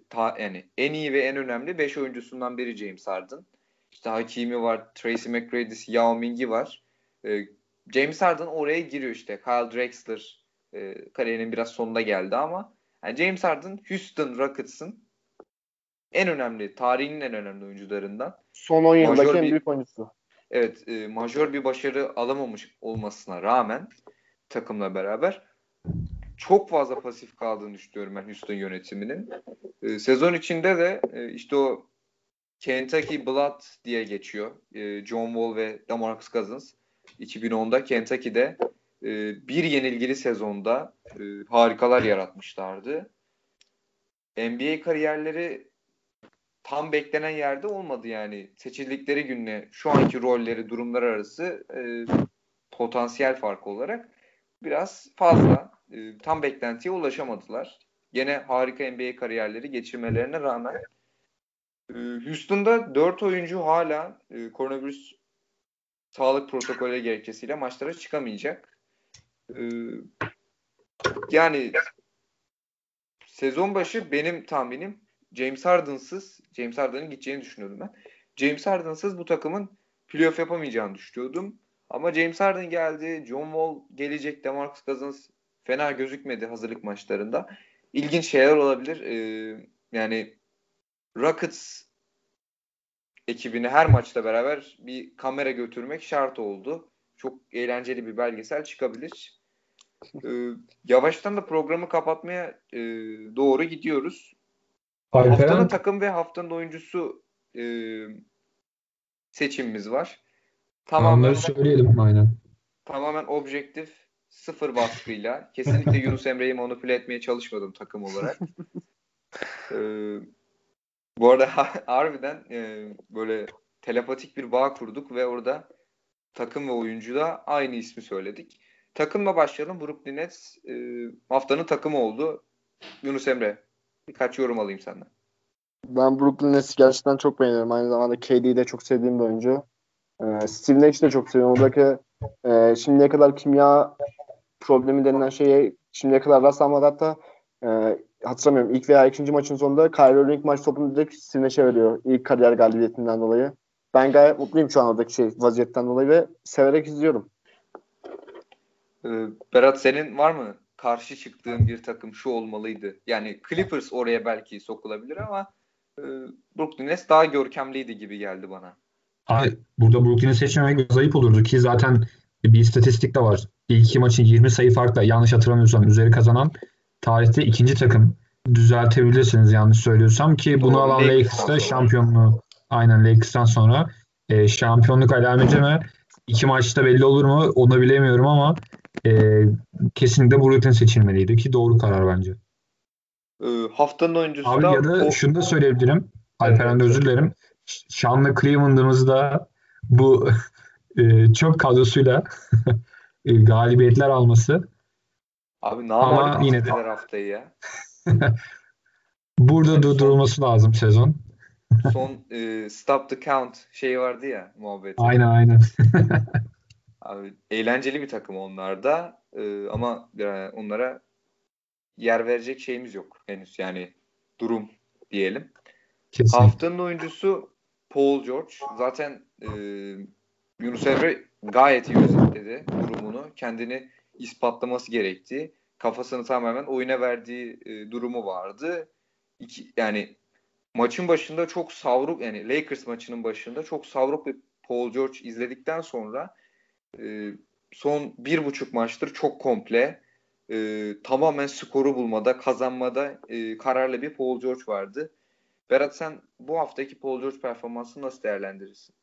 ta, yani en iyi ve en önemli 5 oyuncusundan biri James Harden. İşte Hakimi var, Tracy McGrady, Yao Ming'i var. E, James Harden oraya giriyor işte. Kyle Drexler e, kariyerinin biraz sonunda geldi ama yani James Harden Houston Rockets'ın en önemli, tarihinin en önemli oyuncularından. Son 10 yıldaki en büyük oyuncusu. Evet, e, majör bir başarı alamamış olmasına rağmen takımla beraber çok fazla pasif kaldığını düşünüyorum ben Houston yönetiminin. E, sezon içinde de e, işte o Kentucky Blood diye geçiyor. E, John Wall ve DeMarcus Cousins 2010'da Kentucky'de e, bir yenilgili sezonda e, harikalar yaratmışlardı. NBA kariyerleri tam beklenen yerde olmadı yani. Seçildikleri günle şu anki rolleri, durumlar arası e, potansiyel fark olarak biraz fazla. E, tam beklentiye ulaşamadılar. Gene harika NBA kariyerleri geçirmelerine rağmen e, Houston'da 4 oyuncu hala e, koronavirüs sağlık protokolü gerekçesiyle maçlara çıkamayacak. E, yani sezon başı benim tahminim James Harden'sız, James Harden'ın gideceğini düşünüyordum ben. James Harden'sız bu takımın playoff yapamayacağını düşünüyordum. Ama James Harden geldi, John Wall gelecek, DeMarcus Cousins fena gözükmedi hazırlık maçlarında. İlginç şeyler olabilir. Ee, yani Rockets ekibini her maçla beraber bir kamera götürmek şart oldu. Çok eğlenceli bir belgesel çıkabilir. Ee, yavaştan da programı kapatmaya e, doğru gidiyoruz. Haftanın Alperen takım ve haftanın oyuncusu e, seçimimiz var. Tamamen söyleyelim aynen. tamamen objektif, sıfır baskıyla. Kesinlikle Yunus Emre'yi manipüle etmeye çalışmadım takım olarak. E, bu arada harbiden e, böyle telepatik bir bağ kurduk ve orada takım ve oyuncuda aynı ismi söyledik. Takımla başlayalım. Brooklyn Nets e, haftanın takımı oldu. Yunus Emre birkaç yorum alayım senden. Ben Brooklyn Nets'i gerçekten çok beğeniyorum. Aynı zamanda KD'yi de çok sevdiğim bir oyuncu. Ee, Steve Nash'i de çok seviyorum. Oradaki e, şimdiye kadar kimya problemi denilen şeye şimdiye kadar rastlamadı. Hatta e, hatırlamıyorum ilk veya ikinci maçın sonunda Kyrie Irving maç topunu direkt Steve Nash'e veriyor. İlk kariyer galibiyetinden dolayı. Ben gayet mutluyum şu an oradaki şey vaziyetten dolayı ve severek izliyorum. Ee, Berat senin var mı karşı çıktığın bir takım şu olmalıydı? Yani Clippers oraya belki sokulabilir ama e, Brooklyn Nets daha görkemliydi gibi geldi bana. Ay, burada Brooklyn'i seçmemek ayıp olurdu ki zaten bir istatistik de var. İlk iki maçın 20 sayı farkla yanlış hatırlamıyorsam üzeri kazanan tarihte ikinci takım. Düzeltebilirsiniz yanlış söylüyorsam ki bunu Doğru, alan Lakers'ta şampiyonluğu aynen Lakers'tan sonra e, şampiyonluk alameti mi? İki maçta belli olur mu? Onu bilemiyorum ama e, kesinlikle Brooklyn seçilmeliydi ki doğru karar bence. Ee, haftanın oyuncusu Abi da ya da o- şunu da söyleyebilirim. Alperen de özür dilerim. Şanlı Cleveland'ımızda bu e, çok kadrosuyla e, galibiyetler alması abi ne Ama yine de- haftayı ya. burada durdurulması lazım sezon. Son e, stop the count şeyi vardı ya muhabbeti. Aynen aynen. Abi, eğlenceli bir takım onlar da Ee, ama e, onlara yer verecek şeyimiz yok henüz yani durum diyelim. Kesin. Haftanın oyuncusu Paul George. Zaten e, Yunus Emre gayet iyi özetledi durumunu. Kendini ispatlaması gerektiği, kafasını tamamen oyuna verdiği e, durumu vardı. İki, yani maçın başında çok savruk yani Lakers maçının başında çok savruk bir Paul George izledikten sonra e, son bir buçuk maçtır çok komple e, tamamen skoru bulmada, kazanmada e, kararlı bir Paul George vardı. Berat sen bu haftaki Paul George performansını nasıl değerlendirirsin?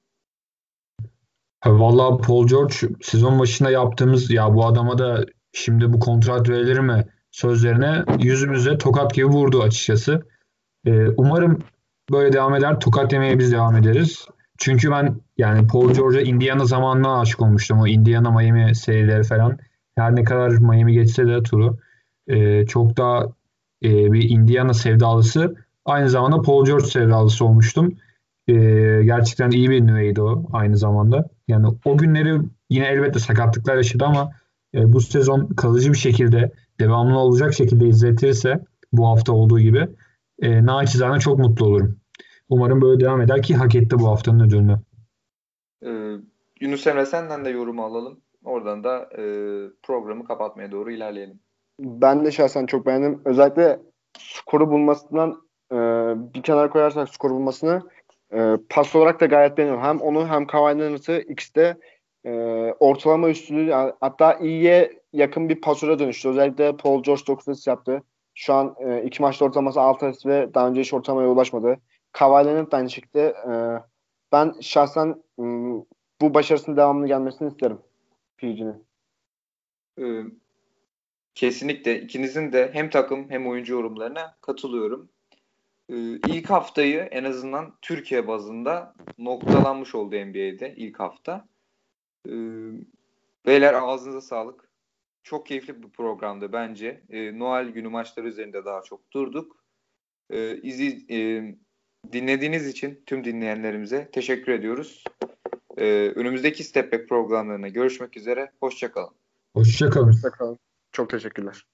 Valla Paul George sezon başında yaptığımız ya bu adama da şimdi bu kontrat verilir mi sözlerine yüzümüze tokat gibi vurdu açıkçası. Ee, umarım böyle devam eder. Tokat yemeye biz devam ederiz. Çünkü ben yani Paul George'a Indiana zamanına aşık olmuştum. O Indiana Miami serileri falan. Her ne kadar Miami geçse de turu e, çok daha e, bir Indiana sevdalısı. Aynı zamanda Paul George sevdalısı olmuştum. E, gerçekten iyi bir nüveydi o aynı zamanda. Yani o günleri yine elbette sakatlıklar yaşadı ama e, bu sezon kalıcı bir şekilde devamlı olacak şekilde izletirse bu hafta olduğu gibi e, naçizane çok mutlu olurum. Umarım böyle devam eder ki hak etti bu haftanın ödülünü. Ee, Yunus Emre senden de yorumu alalım. Oradan da e, programı kapatmaya doğru ilerleyelim. Ben de şahsen çok beğendim. Özellikle skoru bulmasından e, bir kenar koyarsak skoru bulmasını e, pas olarak da gayet beğeniyorum. Hem onu hem Leonard'ı ikisi de e, ortalama üstünlüğü hatta iyiye yakın bir pasöre dönüştü. Özellikle Paul George 9 asist yaptı. Şu an e, iki maçta ortalaması 6 asist ve daha önce hiç ortalamaya ulaşmadı. Kawhi Leonard da aynı şekilde e, ben şahsen e, bu başarısının devamlı gelmesini isterim. PG'nin. Ee, kesinlikle ikinizin de hem takım hem oyuncu yorumlarına katılıyorum. Ee, ilk haftayı en azından Türkiye bazında noktalanmış oldu NBA'de ilk hafta. Ee, beyler ağzınıza sağlık. Çok keyifli bir programdı bence. Ee, Noel günü maçları üzerinde daha çok durduk. İzi, e, dinlediğiniz için tüm dinleyenlerimize teşekkür ediyoruz. Ee, önümüzdeki Step Back programlarına görüşmek üzere. Hoşçakalın. Hoşçakalın. Hoşçakalın. Çok teşekkürler.